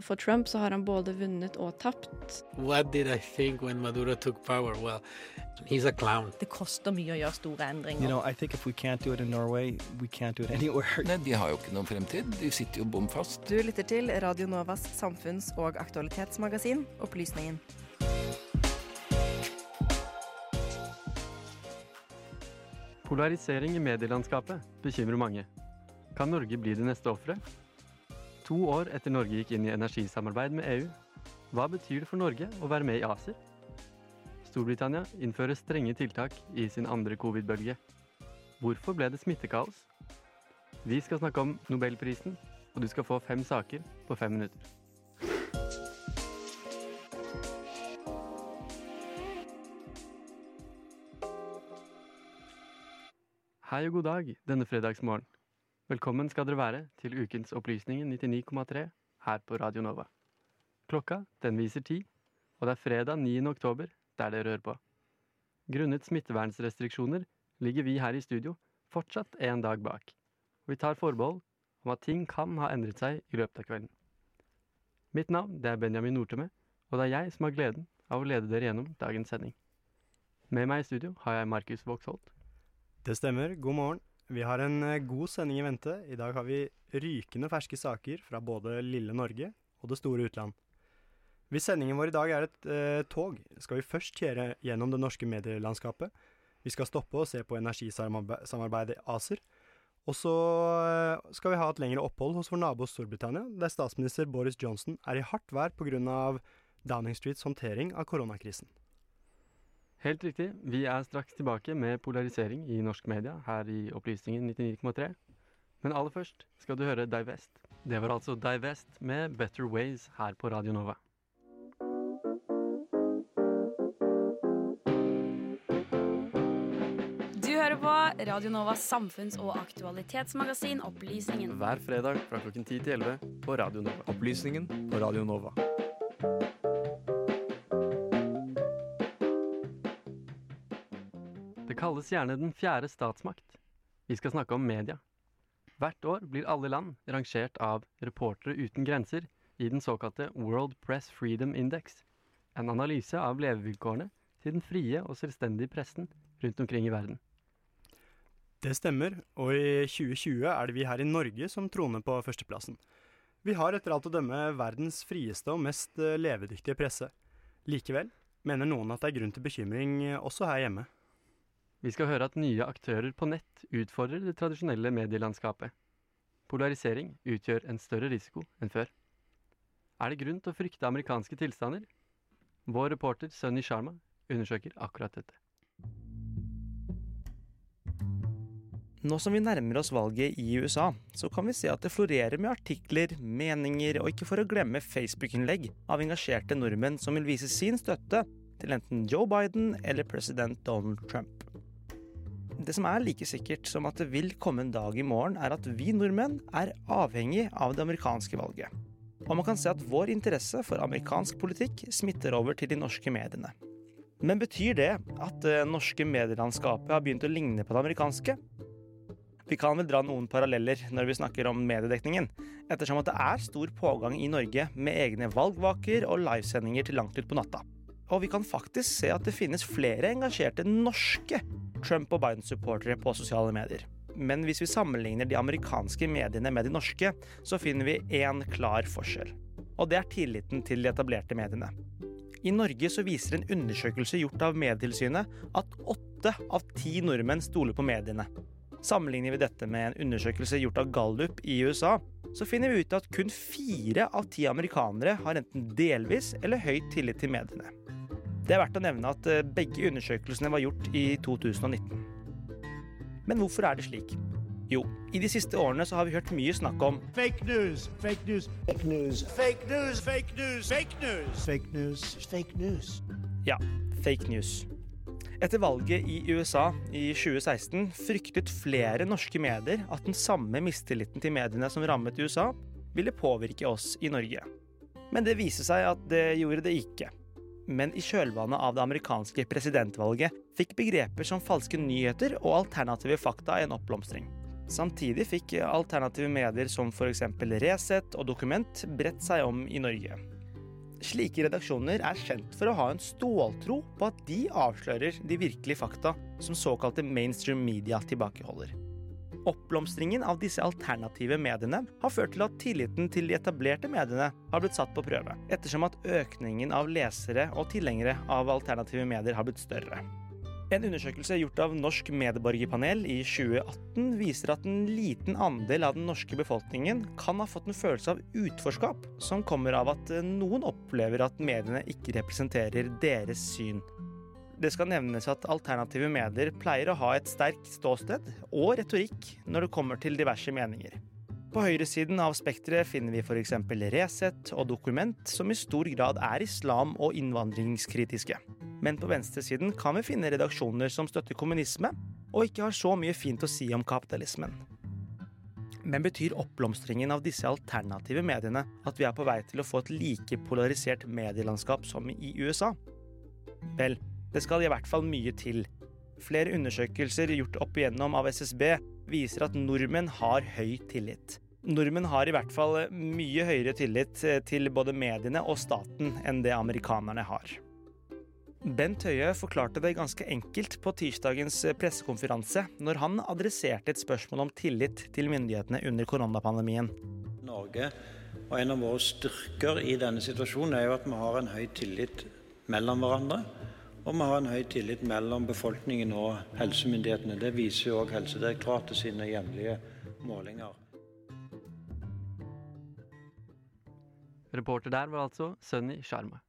For Trump så har han både vunnet og tapt. What did I think when Maduro took power? Well, he's a clown. Det koster mye å gjøre store endringer. You know, I think if we can't do it in Norway, we can't do it anywhere. Nei, De har jo ikke noen fremtid. De sitter jo bom fast. Du lytter til Radio Novas samfunns- og aktualitetsmagasin Opplysningen. Polarisering i medielandskapet bekymrer mange. Kan Norge bli det neste offeret? To år etter Norge gikk inn i energisamarbeid med EU, hva betyr det for Norge å være med i ACER? Storbritannia innfører strenge tiltak i sin andre covid-bølge. Hvorfor ble det smittekaos? Vi skal snakke om Nobelprisen, og du skal få fem saker på fem minutter. Hei og god dag denne fredagsmorgen. Velkommen skal dere være til ukens Opplysningen 99,3 her på Radio Nova. Klokka den viser ti, og det er fredag 9. oktober der dere hører på. Grunnet smittevernsrestriksjoner ligger vi her i studio fortsatt en dag bak. Og vi tar forbehold om at ting kan ha endret seg i løpet av kvelden. Mitt navn det er Benjamin Norteme, og det er jeg som har gleden av å lede dere gjennom dagens sending. Med meg i studio har jeg Markus Vågsholt. Det stemmer. God morgen. Vi har en eh, god sending i vente. I dag har vi rykende ferske saker fra både lille Norge og det store utland. Hvis sendingen vår i dag er et eh, tog, skal vi først kjøre gjennom det norske medielandskapet. Vi skal stoppe og se på energisamarbeidet ACER. Og så eh, skal vi ha et lengre opphold hos vår nabo Storbritannia, der statsminister Boris Johnson er i hardt vær pga. Downing Streets håndtering av koronakrisen. Helt riktig. Vi er straks tilbake med polarisering i norsk media her i Opplysningen 99,3. Men aller først skal du høre Divest. Det var altså Divest med Better Ways her på Radio Nova. Du hører på Radio Novas samfunns- og aktualitetsmagasin Opplysningen. Hver fredag fra klokken 10 til 11 på Radio Nova. Opplysningen på Radio Nova. Kalles gjerne den fjerde statsmakt. Vi skal snakke om media. Hvert år blir alle land rangert av Reportere uten grenser i den såkalte World Press Freedom Index, en analyse av levevilkårene til den frie og selvstendige pressen rundt omkring i verden. Det stemmer, og i 2020 er det vi her i Norge som troner på førsteplassen. Vi har etter alt å dømme verdens frieste og mest eh, levedyktige presse. Likevel mener noen at det er grunn til bekymring eh, også her hjemme. Vi skal høre at nye aktører på nett utfordrer det tradisjonelle medielandskapet. Polarisering utgjør en større risiko enn før. Er det grunn til å frykte amerikanske tilstander? Vår reporter Sunny Sharma undersøker akkurat dette. Nå som vi nærmer oss valget i USA, så kan vi se at det florerer med artikler, meninger og ikke for å glemme Facebook-innlegg av engasjerte nordmenn som vil vise sin støtte til enten Joe Biden eller president Donald Trump. Det som er like sikkert som at det vil komme en dag i morgen, er at vi nordmenn er avhengig av det amerikanske valget. Og man kan se at vår interesse for amerikansk politikk smitter over til de norske mediene. Men betyr det at det norske medielandskapet har begynt å ligne på det amerikanske? Vi kan vel dra noen paralleller når vi snakker om mediedekningen, ettersom at det er stor pågang i Norge med egne valgvaker og livesendinger til langt utpå natta. Og vi kan faktisk se at det finnes flere engasjerte norske Trump- og Biden-supportere på sosiale medier. Men hvis vi sammenligner de amerikanske mediene med de norske, så finner vi én klar forskjell. Og det er tilliten til de etablerte mediene. I Norge så viser en undersøkelse gjort av Medietilsynet at åtte av ti nordmenn stoler på mediene. Sammenligner vi dette med en undersøkelse gjort av Gallup i USA, så finner vi ut at kun fire av ti amerikanere har enten delvis eller høy tillit til mediene. Det er verdt å nevne at eh, begge undersøkelsene var gjort i 2019. Men hvorfor er det slik? Jo, i de siste årene så har vi hørt mye snakk om Fake news, fake news, fake news, fake news, fake news, fake news, fake news, fake news. Ja, fake news. Etter valget i USA i 2016 fryktet flere norske medier at den samme mistilliten til mediene som rammet USA, ville påvirke oss i Norge. Men det viste seg at det gjorde det ikke. Men i kjølvannet av det amerikanske presidentvalget fikk begreper som falske nyheter og alternative fakta en oppblomstring. Samtidig fikk alternative medier som f.eks. Resett og Dokument bredt seg om i Norge. Slike redaksjoner er kjent for å ha en ståltro på at de avslører de virkelige fakta som såkalte mainstream media tilbakeholder. Oppblomstringen av disse alternative mediene har ført til at tilliten til de etablerte mediene har blitt satt på prøve, ettersom at økningen av lesere og tilhengere av alternative medier har blitt større. En undersøkelse gjort av Norsk medborgerpanel i 2018 viser at en liten andel av den norske befolkningen kan ha fått en følelse av utforskap, som kommer av at noen opplever at mediene ikke representerer deres syn. Det skal nevnes at alternative medier pleier å ha et sterkt ståsted og retorikk når det kommer til diverse meninger. På høyresiden av spekteret finner vi f.eks. Resett og Dokument, som i stor grad er islam- og innvandringskritiske. Men på venstresiden kan vi finne redaksjoner som støtter kommunisme, og ikke har så mye fint å si om kapitalismen. Men betyr oppblomstringen av disse alternative mediene at vi er på vei til å få et like polarisert medielandskap som i USA? Vel, det skal i hvert fall mye til. Flere undersøkelser gjort opp igjennom av SSB viser at nordmenn har høy tillit. Nordmenn har i hvert fall mye høyere tillit til både mediene og staten enn det amerikanerne har. Bent Høie forklarte det ganske enkelt på tirsdagens pressekonferanse når han adresserte et spørsmål om tillit til myndighetene under koronapandemien. Norge og En av våre styrker i denne situasjonen er jo at vi har en høy tillit mellom hverandre. Og vi har en høy tillit mellom befolkningen og helsemyndighetene. Det viser jo òg Helsedirektoratet sine jevnlige målinger. Reporter der var altså Sunny Sharma.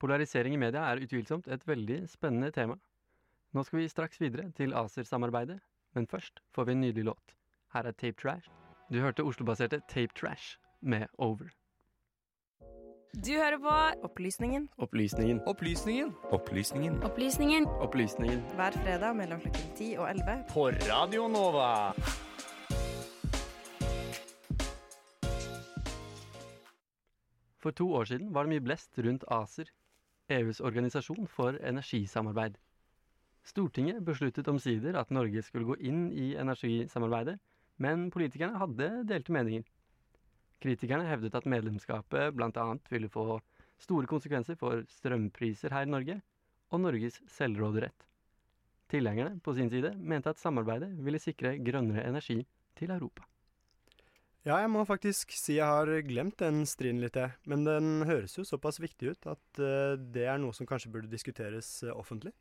Polarisering i media er utvilsomt et veldig spennende tema. Nå skal vi straks videre til ACER-samarbeidet, men først får vi en nydelig låt. Her er Tape Trash. Du hørte Oslo-baserte Tape Trash med Over. Du hører på Opplysningen Opplysningen. Opplysningen. Opplysningen. Opplysningen Opplysningen. hver fredag mellom klokken 10 og 11 På Radio Nova! For to år siden var det mye blest rundt ACER, EUs organisasjon for energisamarbeid. Stortinget besluttet omsider at Norge skulle gå inn i energisamarbeidet, men politikerne hadde delte meninger. Kritikerne hevdet at medlemskapet bl.a. ville få store konsekvenser for strømpriser her i Norge, og Norges selvråderett. Tilhengerne på sin side mente at samarbeidet ville sikre grønnere energi til Europa. Ja, jeg må faktisk si jeg har glemt den striden litt, jeg. Men den høres jo såpass viktig ut at eh, det er noe som kanskje burde diskuteres eh, offentlig.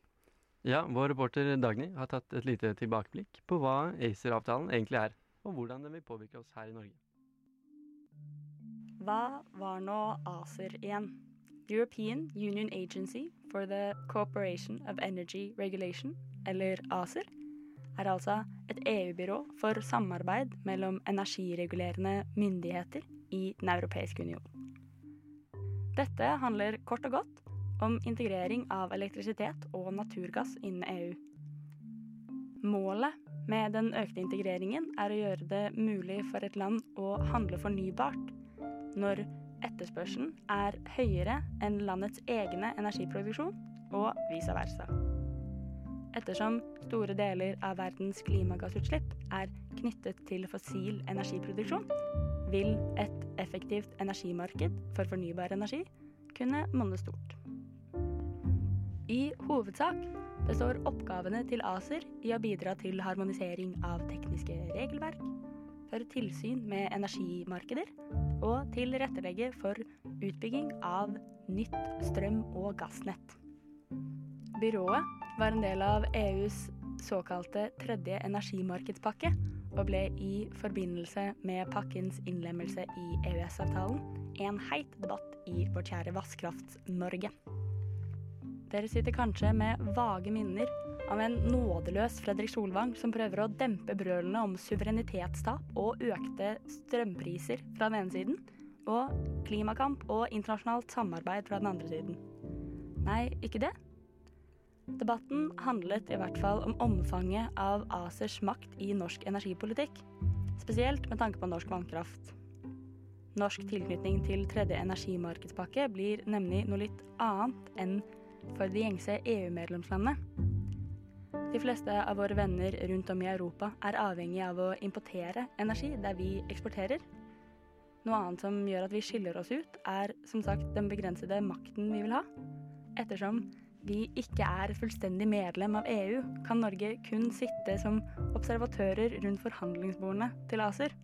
Ja, vår reporter Dagny har tatt et lite tilbakeblikk på hva ACER-avtalen egentlig er, og hvordan den vil påvirke oss her i Norge. Hva var nå ACER igjen? European Union Agency for the Cooperation of Energy Regulation, eller ACER, er altså et EU-byrå for samarbeid mellom energiregulerende myndigheter i Den europeiske union. Dette handler kort og godt om integrering av elektrisitet og naturgass innen EU. Målet med den økte integreringen er å gjøre det mulig for et land å handle fornybart når etterspørselen er høyere enn landets egne energiproduksjon, og vice versa. Ettersom store deler av verdens klimagassutslipp er knyttet til fossil energiproduksjon, vil et effektivt energimarked for fornybar energi kunne monne stort. I hovedsak består oppgavene til ACER i å bidra til harmonisering av tekniske regelverk, føre tilsyn med energimarkeder og tilrettelegge for utbygging av nytt strøm- og gassnett. Byrået var en del av EUs såkalte tredje energimarkedspakke og ble i forbindelse med pakkens innlemmelse i EØS-avtalen en heit debatt i vårt kjære Vasskrafts-Norge. Dere sitter kanskje med vage minner av en nådeløs Fredrik Solvang som prøver å dempe brølene om suverenitetstap og økte strømpriser fra den ene siden, og klimakamp og internasjonalt samarbeid fra den andre siden. Nei, ikke det. Debatten handlet i hvert fall om omfanget av ACERs makt i norsk energipolitikk, spesielt med tanke på norsk vannkraft. Norsk tilknytning til tredje energimarkedspakke blir nemlig noe litt annet enn for de gjengse EU-medlemslandene. De fleste av våre venner rundt om i Europa er avhengig av å importere energi der vi eksporterer. Noe annet som gjør at vi skiller oss ut, er som sagt den begrensede makten vi vil ha. Ettersom vi ikke er fullstendig medlem av EU, kan Norge kun sitte som observatører rundt forhandlingsbordene til ACER.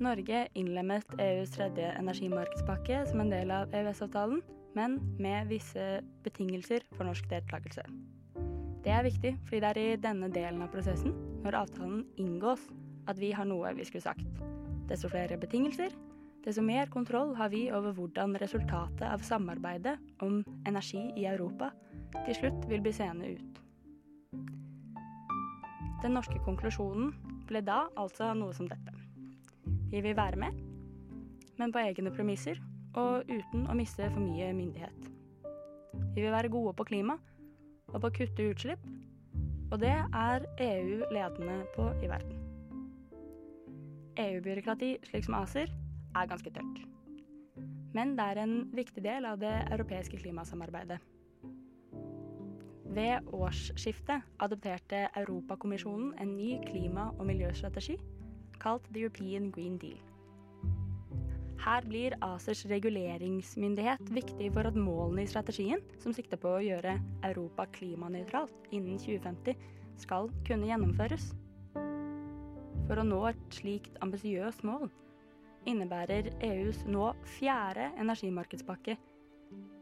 Norge innlemmet EUs tredje energimarkedspakke som en del av EØS-avtalen, men med visse betingelser for norsk deltakelse. Det er viktig, fordi det er i denne delen av prosessen, når avtalen inngås, at vi har noe vi skulle sagt. Desto flere betingelser, desto mer kontroll har vi over hvordan resultatet av samarbeidet om energi i Europa til slutt vil bli seende ut. Den norske konklusjonen ble da altså noe som dette. Vi vil være med, men på egne premisser og uten å miste for mye myndighet. Vi vil være gode på klima og på å kutte utslipp, og det er EU ledende på i verden. EU-byråkrati, slik som ACER, er ganske tørt. Men det er en viktig del av det europeiske klimasamarbeidet. Ved årsskiftet adopterte Europakommisjonen en ny klima- og miljøstrategi kalt The European Green Deal. Her blir ACERs reguleringsmyndighet viktig for at målene i strategien, som sikter på å gjøre Europa klimanøytralt innen 2050, skal kunne gjennomføres. For å nå et slikt ambisiøst mål innebærer EUs nå fjerde energimarkedspakke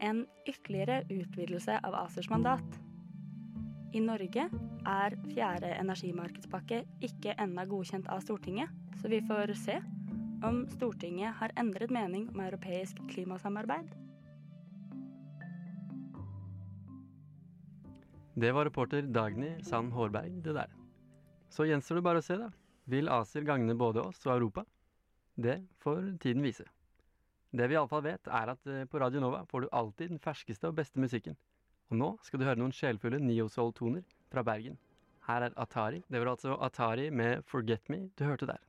en ytterligere utvidelse av ACERs mandat. I Norge er fjerde energimarkedspakke ikke ennå godkjent av Stortinget, så vi får se om Stortinget har endret mening om europeisk klimasamarbeid. Det var reporter Dagny Sand Hårberg, det der. Så gjenstår det bare å se, da. Vil ACER gagne både oss og Europa? Det får tiden vise. Det vi iallfall vet, er at eh, på Radio Nova får du alltid den ferskeste og beste musikken. Og nå skal du høre noen sjelfulle neo-soul-toner fra Bergen. Her er Atari. Det var altså Atari med Forget Me du hørte der.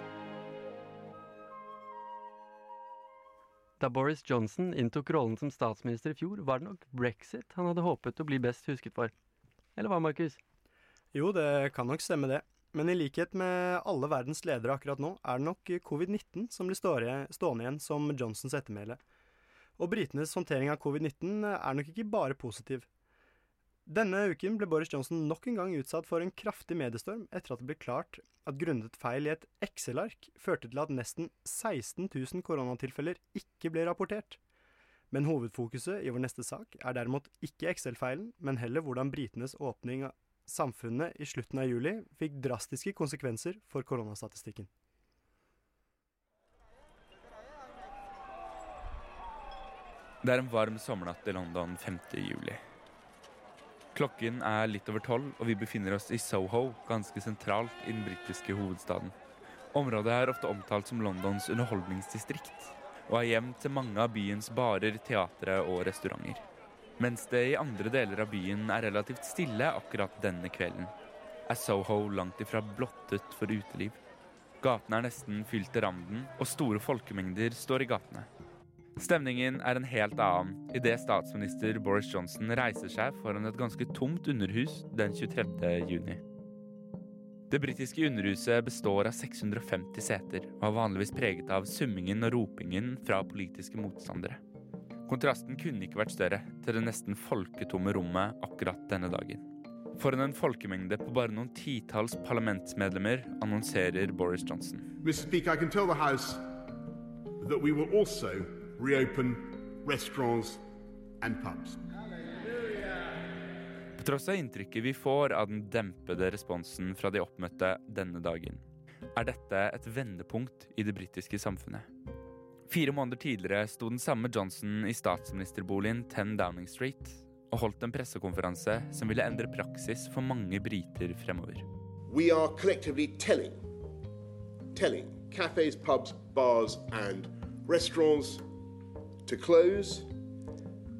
Da Boris Johnson inntok rollen som statsminister i fjor, var det nok brexit han hadde håpet å bli best husket for. Eller hva, Markus? Jo, det kan nok stemme det. Men i likhet med alle verdens ledere akkurat nå, er det nok covid-19 som blir stående igjen som Johnsons ettermæle. Og britenes håndtering av covid-19 er nok ikke bare positiv. Denne uken ble Boris Johnson nok en gang utsatt for en kraftig mediestorm etter at det ble klart at grunnet feil i et Excel-ark førte til at nesten 16 000 koronatilfeller ikke ble rapportert. Men hovedfokuset i vår neste sak er derimot ikke Excel-feilen, men heller hvordan britenes åpning av samfunnet i slutten av juli fikk drastiske konsekvenser for koronastatistikken. Det er en varm sommernatt i London 5. juli. Klokken er litt over tolv, og vi befinner oss i Soho, ganske sentralt i den britiske hovedstaden. Området er ofte omtalt som Londons underholdningsdistrikt, og er hjem til mange av byens barer, teatre og restauranter. Mens det i andre deler av byen er relativt stille akkurat denne kvelden, er Soho langt ifra blottet for uteliv. Gatene er nesten fylt til randen, og store folkemengder står i gatene. Stemningen er en helt annen idet statsminister Boris Johnson reiser seg foran et ganske tomt underhus den 23. juni. Det britiske underhuset består av 650 seter og er vanligvis preget av summingen og ropingen fra politiske motstandere. Kontrasten kunne ikke vært større til det nesten folketomme rommet akkurat denne dagen. Foran en folkemengde på bare noen titalls parlamentsmedlemmer annonserer Boris Johnson. Mr. Speaker, I can tell the House that we will also reopen restaurants and pubs. På tross av inntrykket vi får av den dempede responsen fra de oppmøtte denne dagen, er dette et vendepunkt i det britiske samfunnet. Fire måneder tidligere sto den samme Johnson i statsministerboligen 10 Downing Street og holdt en pressekonferanse som ville endre praksis for mange briter fremover. We are collectively telling, telling cafes, pubs, bars, and restaurants to close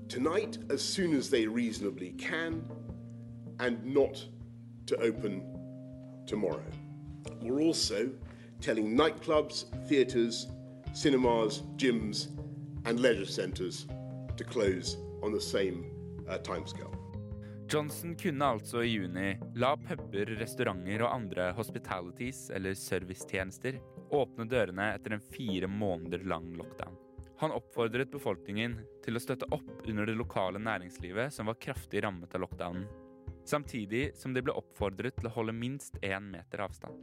tonight as soon as they reasonably can and not to open tomorrow. We're also telling nightclubs, theatres, cinemas, gyms, and leisure centres to close on the same uh, timescale. Johnson kunne altså i juni la puber, restauranter og andre hospitalities, eller servicetjenester, åpne dørene etter en fire måneder lang lockdown. Han oppfordret befolkningen til å støtte opp under det lokale næringslivet som var kraftig rammet av lockdownen, samtidig som de ble oppfordret til å holde minst én meter avstand.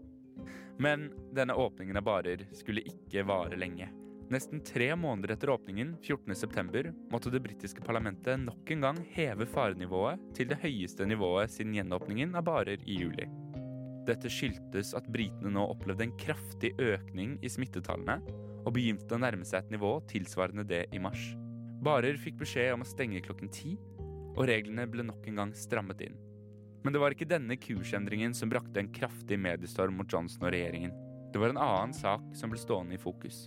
Men denne åpningen av barer skulle ikke vare lenge. Nesten tre måneder etter åpningen, 14.9, måtte det britiske parlamentet nok en gang heve farenivået til det høyeste nivået siden gjenåpningen av barer i juli. Dette skyldtes at britene nå opplevde en kraftig økning i smittetallene, og begynte å nærme seg et nivå tilsvarende det i mars. Barer fikk beskjed om å stenge klokken ti, og reglene ble nok en gang strammet inn. Men det var ikke denne kursendringen som brakte en kraftig mediestorm mot Johnson og regjeringen. Det var en annen sak som ble stående i fokus.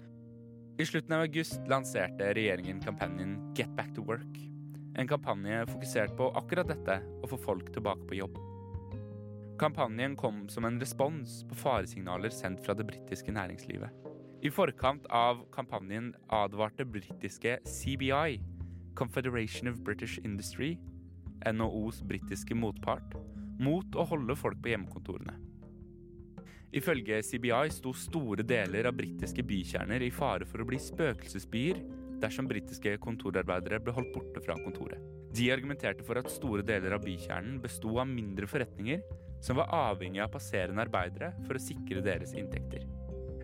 I slutten av august lanserte regjeringen kampanjen Get Back to Work. En kampanje fokusert på akkurat dette, å få folk tilbake på jobb. Kampanjen kom som en respons på faresignaler sendt fra det britiske næringslivet. I forkant av kampanjen advarte britiske CBI, Confederation of British Industry, NHOs britiske motpart, mot å holde folk på hjemmekontorene. Ifølge CBI sto store deler av britiske bykjerner i fare for å bli spøkelsesbyer dersom britiske kontorarbeidere ble holdt borte fra kontoret. De argumenterte for at store deler av bykjernen besto av mindre forretninger som var avhengig av passerende arbeidere for å sikre deres inntekter.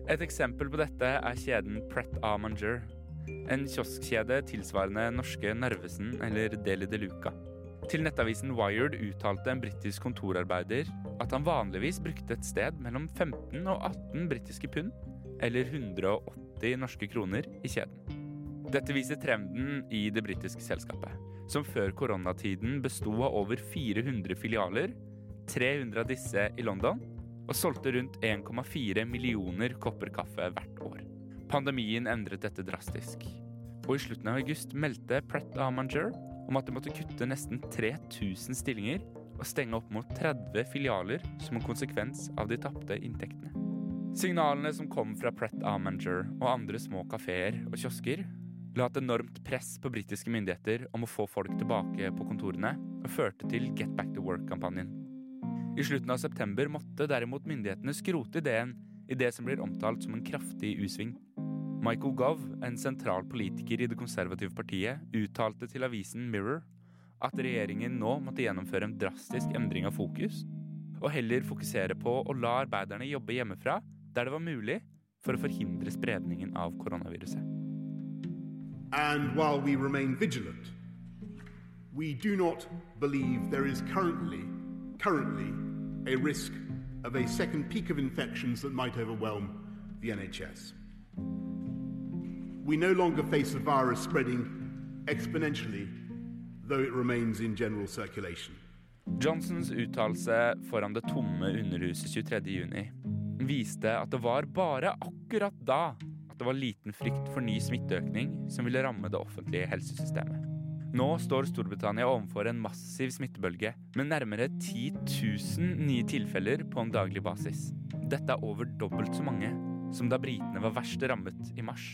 Et eksempel på dette er kjeden Pret A en kioskkjede tilsvarende norske Narvesen eller Deli de Luca. Til nettavisen Wired uttalte en britisk kontorarbeider at han vanligvis brukte et sted mellom 15 og 18 britiske pund, eller 180 norske kroner, i kjeden. Dette viser trenden i det britiske selskapet, som før koronatiden besto av over 400 filialer, 300 av disse i London, og solgte rundt 1,4 millioner kopper kaffe hvert år. Pandemien endret dette drastisk, og i slutten av august meldte Pret Amanger om at de måtte kutte nesten 3000 stillinger og stenge opp mot 30 filialer som en konsekvens av de tapte inntektene. Signalene som kom fra Pret Amanger og andre små kafeer og kiosker, la et enormt press på britiske myndigheter om å få folk tilbake på kontorene, og førte til Get Back to Work-kampanjen. I slutten av september måtte derimot myndighetene skrote ideen i det som blir omtalt som en kraftig U-sving. Michael Gove, en sentral politiker i det konservative partiet, uttalte til avisen Mirror at regjeringen nå måtte gjennomføre en drastisk endring av fokus, og heller fokusere på å la arbeiderne jobbe hjemmefra der det var mulig, for å forhindre spredningen av koronaviruset. And while we remain vigilant, we do not believe there is currently, currently, a risk of a second peak of infections that might overwhelm the NHS. We no longer face a virus spreading exponentially, though it remains in general circulation. Johnsons uttalelse foran det tomme Underhuset 23.6 viste at det var bare akkurat da at det var liten frykt for ny smitteøkning som ville ramme det offentlige helsesystemet. Nå står Storbritannia overfor en massiv smittebølge med nærmere 10 000 nye tilfeller på en daglig basis. Dette er over dobbelt så mange som da britene var verst rammet i mars.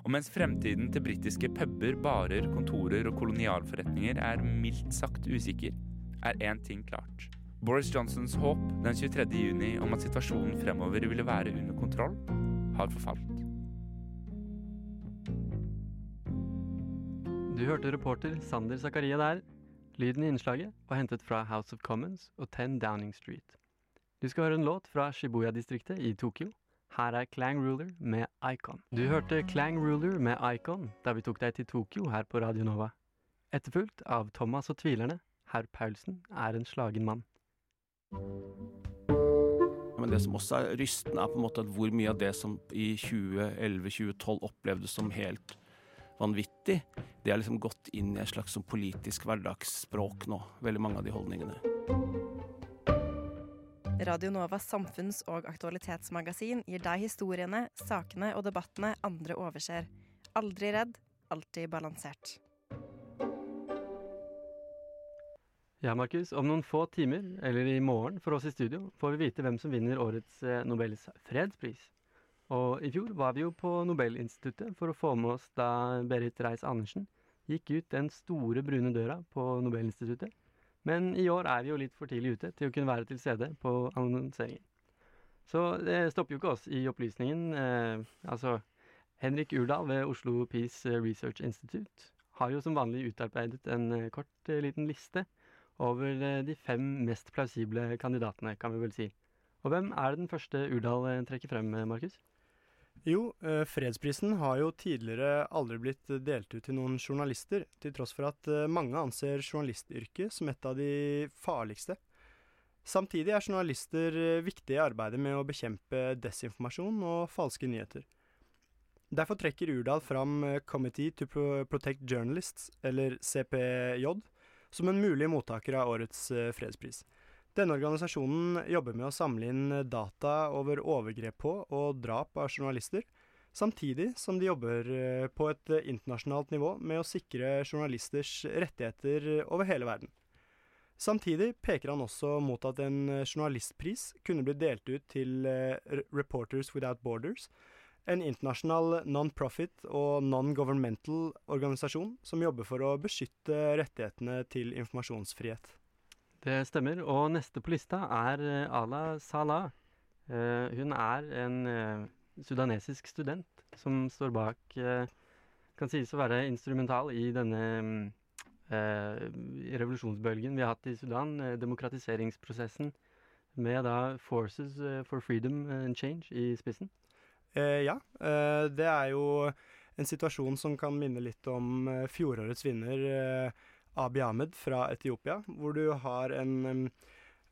Og mens fremtiden til britiske puber, barer, kontorer og kolonialforretninger er mildt sagt usikker, er én ting klart. Boris Johnsons håp den 23. juni om at situasjonen fremover ville være under kontroll, har forfalt. Du hørte reporter Sander Zakaria der. Lyden i innslaget var hentet fra House of Commons og 10 Downing Street. Du skal høre en låt fra Shibuya-distriktet i Tokyo. Her er Clang Ruler med Icon. Du hørte Clang Ruler med Icon da vi tok deg til Tokyo her på Radio Nova. Etterfulgt av Thomas og tvilerne. Herr Paulsen er en slagen mann. Men det som også er rystende, er på en måte at hvor mye av det som i 2011-2012 opplevdes som helt vanvittig, det er liksom gått inn i et slags sånn politisk hverdagsspråk nå. Veldig mange av de holdningene. Radio Novas samfunns- og aktualitetsmagasin gir deg historiene, sakene og debattene andre overser. Aldri redd, alltid balansert. Ja, Markus. Om noen få timer, eller i morgen for oss i studio, får vi vite hvem som vinner årets eh, Nobels fredspris. Og i fjor var vi jo på Nobelinstituttet for å få med oss da Berit Reiss-Andersen gikk ut den store brune døra på Nobelinstituttet. Men i år er vi jo litt for tidlig ute til å kunne være til stede på annonseringen. Så det stopper jo ikke oss i opplysningen. Eh, altså, Henrik Urdal ved Oslo Peace Research Institute har jo som vanlig utarbeidet en eh, kort eh, liten liste over eh, de fem mest plausible kandidatene, kan vi vel si. Og hvem er det den første Urdal trekker frem, Markus? Jo, eh, fredsprisen har jo tidligere aldri blitt eh, delt ut til noen journalister, til tross for at eh, mange anser journalistyrket som et av de farligste. Samtidig er journalister viktige i arbeidet med å bekjempe desinformasjon og falske nyheter. Derfor trekker Urdal fram Committee to Protect Journalists, eller CPJ, som en mulig mottaker av årets fredspris. Denne organisasjonen jobber med å samle inn data over overgrep på og drap av journalister, samtidig som de jobber eh, på et internasjonalt nivå med å sikre journalisters rettigheter over hele verden. Samtidig peker han også mot at en journalistpris kunne bli delt ut til eh, Reporters Without Borders, en internasjonal non-profit og non-governmental organisasjon som jobber for å beskytte rettighetene til informasjonsfrihet. Det stemmer. Og neste på lista er eh, Ala Salah. Eh, hun er en eh, sudanesisk student som står bak Kan sies å være instrumental i denne mm, revolusjonsbølgen vi har hatt i Sudan, demokratiseringsprosessen, med da Forces for Freedom and Change i spissen. Eh, ja, det er jo en situasjon som kan minne litt om fjorårets vinner Abiy Ahmed fra Etiopia, hvor du har en,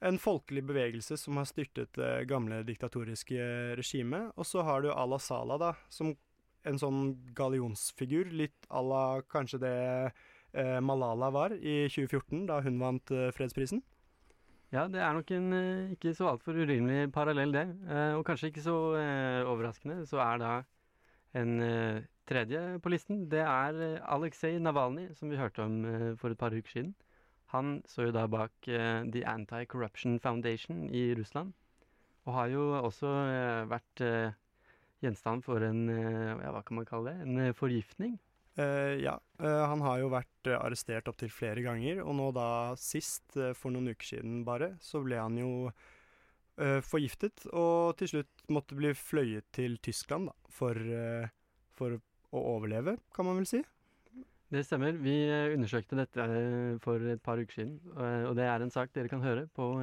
en folkelig bevegelse som har styrtet det gamle diktatoriske regimet, og så har du Ala Sala, da, som en sånn gallionsfigur, litt à la kanskje det eh, Malala var i 2014, da hun vant eh, fredsprisen. Ja, det er nok en eh, ikke så altfor urimelig parallell, det. Og kanskje ikke så overraskende, så er da en tredje på listen. Det er eh, Aleksej Navalnyj, som vi hørte om eh, for et par uker siden. Han så jo da bak eh, The Anti-Corruption Foundation i Russland, og har jo også vært gjenstand for en ja, hva kan man kalle det, en forgiftning. Uh, ja, uh, han har jo vært arrestert opptil flere ganger, og nå da sist, for noen uker siden bare, så ble han jo forgiftet, og til slutt måtte bli fløyet til Tyskland, da, for, for å overleve, kan man vel si. Det stemmer. Vi eh, undersøkte dette eh, for et par uker siden, eh, og det er en sak dere kan høre på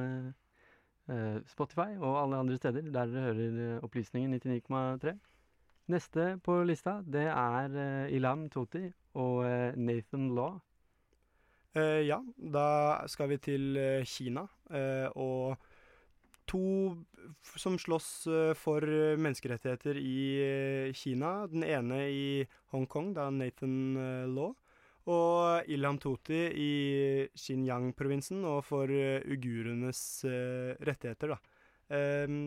Spotify og alle andre steder der dere hører opplysningen 99,3. Neste på lista, det er Ilam Toti og Nathan Law. Eh, ja, da skal vi til Kina, eh, og to som slåss eh, for eh, menneskerettigheter i eh, Kina. Den ene i Hongkong, da Nathan Law, og Ilham Toti i Xinjiang-provinsen, og for ugurenes rettigheter, da. Ehm,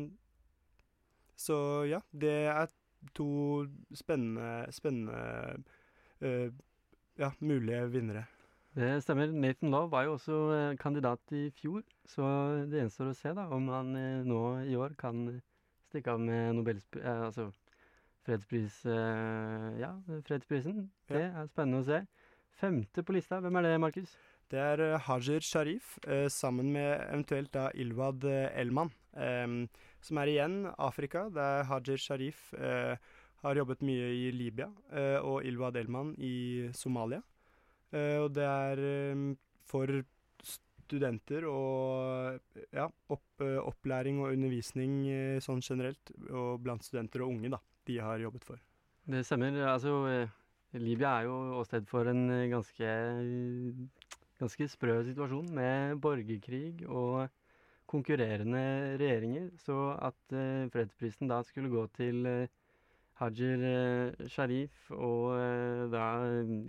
så ja, det er to spennende, spennende ja, mulige vinnere. Det stemmer. Nathan Love var jo også eh, kandidat i fjor, så det gjenstår å se da om han eh, nå i år kan stikke av med Nobels, eh, altså fredspris, ja, fredsprisen. Det er spennende å se. Femte på lista, hvem er det, Markus? Det er Hajir Sharif eh, sammen med eventuelt da Ilwad Elman, som er igjen Afrika. Det er Hajer Sharif eh, har jobbet mye i Libya, eh, og Ilwad Elman i Somalia. Eh, og det er em, for studenter og ja, opp, eh, opplæring og undervisning eh, sånn generelt, og blant studenter og unge, da, de har jobbet for. Det stemmer. Altså, eh, Libya er jo åsted for en eh, ganske, ganske sprø situasjon med borgerkrig og konkurrerende regjeringer. Så at eh, fredsprisen da skulle gå til eh, Hajer eh, Sharif og eh, da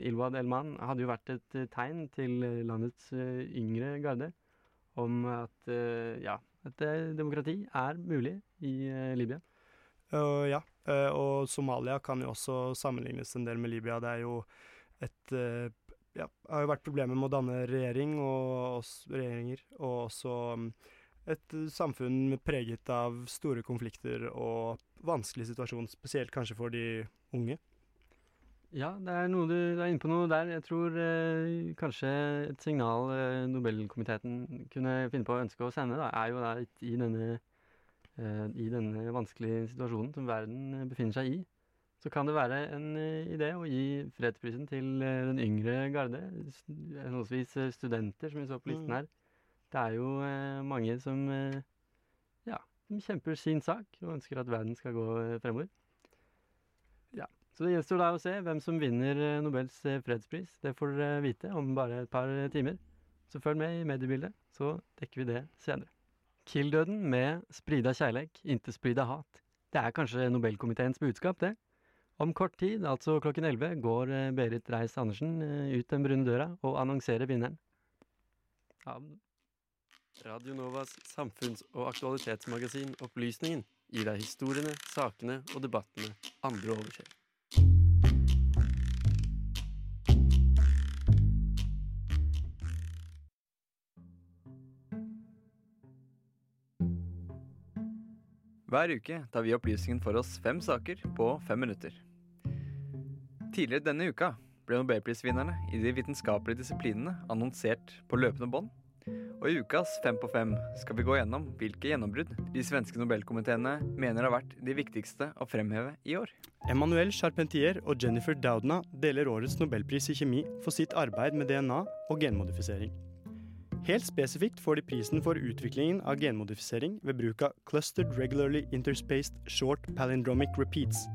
Ilwad Elman, hadde jo vært et eh, tegn til landets yngre garde om at ja, at demokrati er mulig i Libya. Uh, ja, uh, og Somalia kan jo også sammenlignes en del med Libya. Det er jo et uh, Ja, har jo vært problemer med å danne regjering og også, regjeringer, og også um, et samfunn preget av store konflikter og vanskelig situasjon, spesielt kanskje for de unge. Ja, det er noe du, du er inne på noe der. Jeg tror eh, kanskje et signal eh, Nobelkomiteen kunne finne på å ønske å sende, da, er jo da i denne, eh, i denne vanskelige situasjonen som verden befinner seg i. Så kan det være en idé å gi fredsprisen til den yngre garde, henholdsvis studenter, som vi så på listen her. Det er jo mange som ja, som kjemper sin sak og ønsker at verden skal gå fremover. Ja, så det gjenstår da å se hvem som vinner Nobels fredspris. Det får dere vite om bare et par timer. Så følg med i mediebildet, så dekker vi det senere. Kill-døden med sprida kjærleik, inte sprida hat. Det er kanskje Nobelkomiteens budskap, det. Om kort tid, altså klokken 11, går Berit Reiss-Andersen ut den brune døra og annonserer vinneren. Ja. Radio Novas samfunns- og aktualitetsmagasin Opplysningen gir deg historiene, sakene og debattene andre overser. Hver uke tar vi opplysningen for oss fem saker på fem minutter. Tidligere denne uka ble nobelprisvinnerne i de vitenskapelige disiplinene annonsert på løpende bånd. Og i ukas Fem på fem skal vi gå gjennom hvilke gjennombrudd de svenske nobelkomiteene mener har vært de viktigste å fremheve i år. Emmanuel Charpentier og Jennifer Doudna deler årets nobelpris i kjemi for sitt arbeid med DNA og genmodifisering. Helt spesifikt får de prisen for utviklingen av genmodifisering ved bruk av Clustered Regularly Interspaced Short Palindromic Repeats,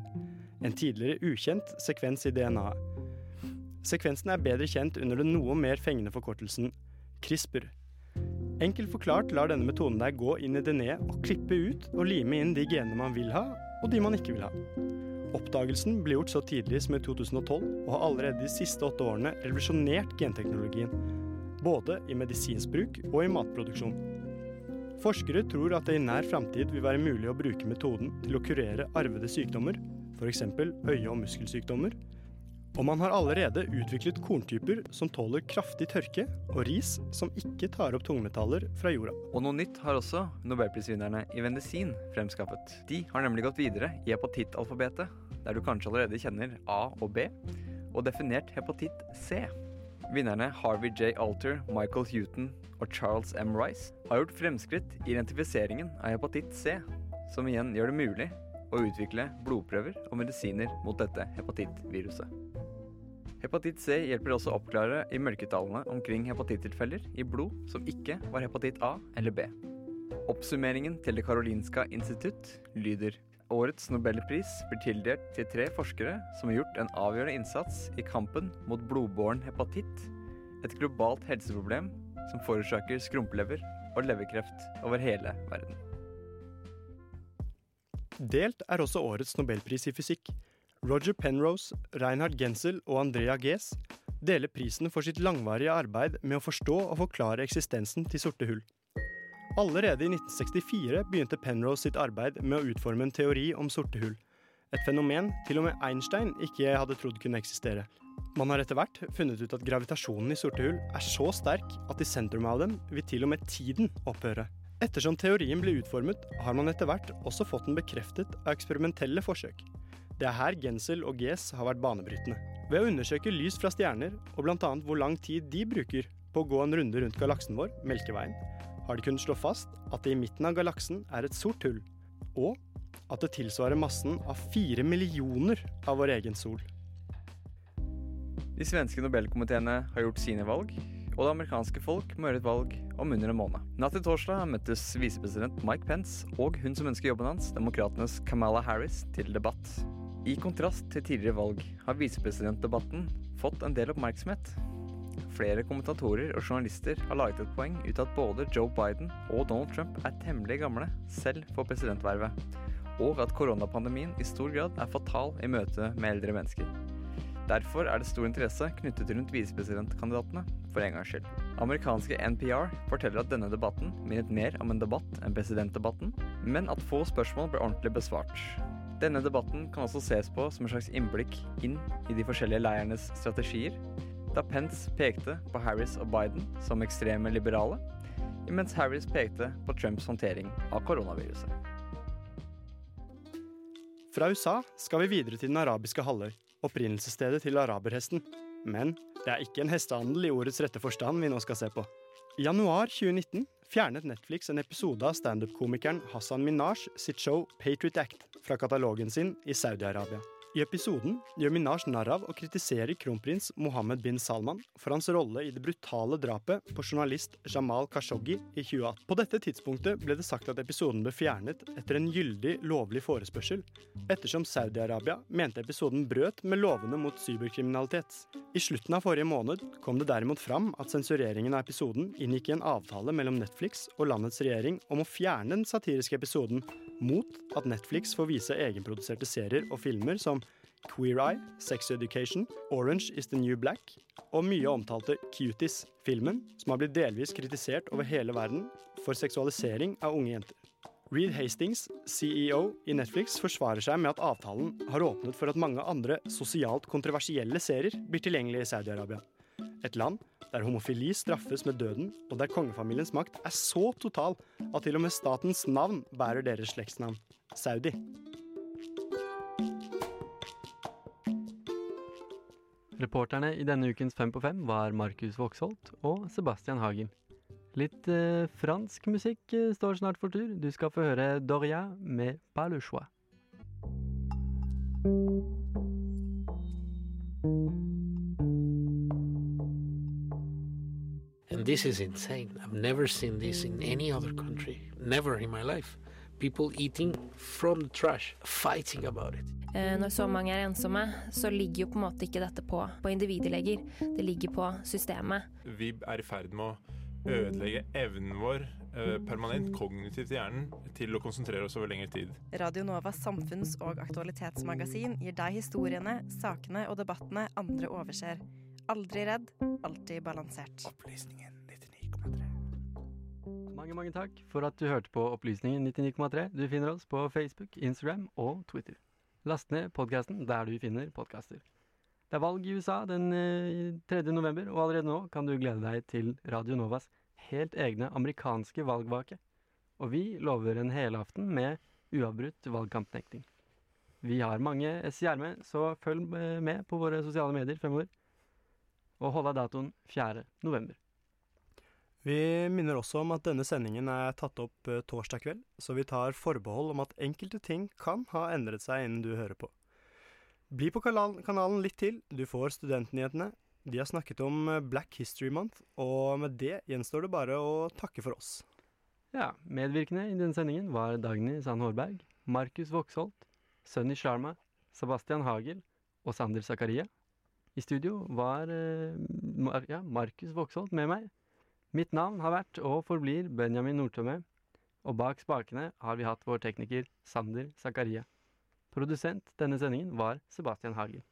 en tidligere ukjent sekvens i DNA-et. Sekvensen er bedre kjent under den noe mer fengende forkortelsen CRISPR. Enkelt forklart lar denne metoden deg gå inn i DNA og klippe ut og lime inn de genene man vil ha, og de man ikke vil ha. Oppdagelsen ble gjort så tidlig som i 2012, og har allerede de siste åtte årene revolusjonert genteknologien. Både i medisinsk bruk og i matproduksjon. Forskere tror at det i nær framtid vil være mulig å bruke metoden til å kurere arvede sykdommer, f.eks. øye- og muskelsykdommer, og man har allerede utviklet korntyper som tåler kraftig tørke, og ris som ikke tar opp tungmetaller fra jorda. Og noe nytt har også nobelprisvinnerne i Vendesin fremskaffet. De har nemlig gått videre i hepatittalfabetet, der du kanskje allerede kjenner A og B, og definert hepatitt C. Vinnerne Harvey J. Alter, Michael Houghton og Charles M. Rice har gjort fremskritt i identifiseringen av hepatitt C, som igjen gjør det mulig å utvikle blodprøver og medisiner mot dette hepatittviruset. Hepatitt C hjelper også å oppklare i mørketallene omkring hepatittilfeller i blod som ikke var hepatitt A eller B. Oppsummeringen til Det Karolinska institutt lyder Årets nobelpris blir tildelt til tre forskere som har gjort en avgjørende innsats i kampen mot blodbåren hepatitt, et globalt helseproblem som forårsaker skrumpelever og leverkreft over hele verden. Delt er også årets nobelpris i fysikk. Roger Penrose, Reinhard Gensel og Andrea Gees deler prisen for sitt langvarige arbeid med å forstå og forklare eksistensen til sorte hull. Allerede i 1964 begynte Penrose sitt arbeid med å utforme en teori om sorte hull. Et fenomen til og med Einstein ikke hadde trodd kunne eksistere. Man har etter hvert funnet ut at gravitasjonen i sorte hull er så sterk at i sentrum av dem vil til og med tiden opphøre. Ettersom teorien ble utformet, har man etter hvert også fått den bekreftet av eksperimentelle forsøk. Det er her Gensel og Gees har vært banebrytende. Ved å undersøke lys fra stjerner, og bl.a. hvor lang tid de bruker på å gå en runde rundt galaksen vår, Melkeveien, har de kunnet slå fast at det i midten av galaksen er et sort hull, og at det tilsvarer massen av fire millioner av vår egen sol. De svenske nobelkomiteene har gjort sine valg, og det amerikanske folk må gjøre et valg om under en måned. Natt til torsdag møttes visepresident Mike Pence og hun som ønsker jobben hans, demokratenes Kamala Harris, til debatt. I kontrast til tidligere valg har visepresidentdebatten fått en del oppmerksomhet. Flere kommentatorer og journalister har laget et poeng ut av at både Joe Biden og Donald Trump er temmelig gamle selv for presidentvervet, og at koronapandemien i stor grad er fatal i møte med eldre mennesker. Derfor er det stor interesse knyttet rundt visepresidentkandidatene, for en gangs skyld. Amerikanske NPR forteller at denne debatten minnet mer om en debatt enn presidentdebatten, men at få spørsmål ble ordentlig besvart. Denne debatten kan også ses på som en slags innblikk inn i de forskjellige leiernes strategier, da Pence pekte på Harris og Biden som ekstreme liberale, mens Harris pekte på Trumps håndtering av koronaviruset. Fra USA skal vi videre til den arabiske halvøy, opprinnelsesstedet til araberhesten. Men det er ikke en hestehandel i ordets rette forstand vi nå skal se på. I januar 2019 fjernet Netflix en episode av standup-komikeren Hassan Minaj sitt show Patriot Act fra katalogen sin i Saudi-Arabia. I episoden gjør Minaj narr av og kritiserer kronprins Mohammed bin Salman for hans rolle i det brutale drapet på journalist Jamal Khashoggi i 2018. På dette tidspunktet ble det sagt at episoden ble fjernet etter en gyldig, lovlig forespørsel, ettersom Saudi-Arabia mente episoden brøt med lovene mot cyberkriminalitet. I slutten av forrige måned kom det derimot fram at sensureringen av episoden inngikk i en avtale mellom Netflix og landets regjering om å fjerne den satiriske episoden mot at Netflix får vise egenproduserte serier og filmer som Queer Eye, Sex Education, Orange is the New Black og mye omtalte Cuties, filmen som har blitt delvis kritisert over hele verden for seksualisering av unge jenter. Reed Hastings, CEO i Netflix, forsvarer seg med at avtalen har åpnet for at mange andre sosialt kontroversielle serier blir tilgjengelige i Saudi-Arabia. Et land der homofili straffes med døden, og der kongefamiliens makt er så total at til og med statens navn bærer deres slektsnavn Saudi. Reporterne i denne ukens Fem på fem var Markus Voksholt og Sebastian Hagen. Litt eh, fransk musikk eh, står snart for tur. Du skal få høre Doria med Pas le choix. And this is insane. I've never seen this in any other country. Never in my life. People eating from the trash, fighting about it. Eh, Når så mange er ensomme, så ligger jo på en måte ikke dette på, på individet lenger. Det ligger på systemet. Vi er i ferd med å ødelegge evnen vår eh, permanent kognitivt i hjernen til å konsentrere oss over lengre tid. Radio Novas samfunns- og aktualitetsmagasin gir deg historiene, sakene og debattene andre overser. Aldri redd, alltid balansert. Opplysningen 99,3. Mange, mange takk for at du hørte på Opplysningen 99,3. Du finner oss på Facebook, Instagram og Twitter. Last ned podkasten der du finner podkaster. Det er valg i USA den eh, 3. november, og allerede nå kan du glede deg til Radio Novas helt egne amerikanske valgvake. Og vi lover en helaften med uavbrutt valgkampnekting. Vi har mange S i ermet, så følg eh, med på våre sosiale medier fremover. Og hold av datoen 4. november. Vi minner også om at denne sendingen er tatt opp eh, torsdag kveld, så vi tar forbehold om at enkelte ting kan ha endret seg innen du hører på. Bli på kanalen litt til, du får studentnyhetene. De har snakket om eh, Black History Month, og med det gjenstår det bare å takke for oss. Ja, medvirkende i denne sendingen var Dagny Sand Hårberg, Markus Voksholt, Sunny Sharma, Sebastian Hagel og Sander Zakaria. I studio var eh, ja, Markus Voksholt med meg. Mitt navn har vært og forblir Benjamin Nordtømme, og bak spakene har vi hatt vår tekniker Sander Zakaria. Produsent denne sendingen var Sebastian Hagel.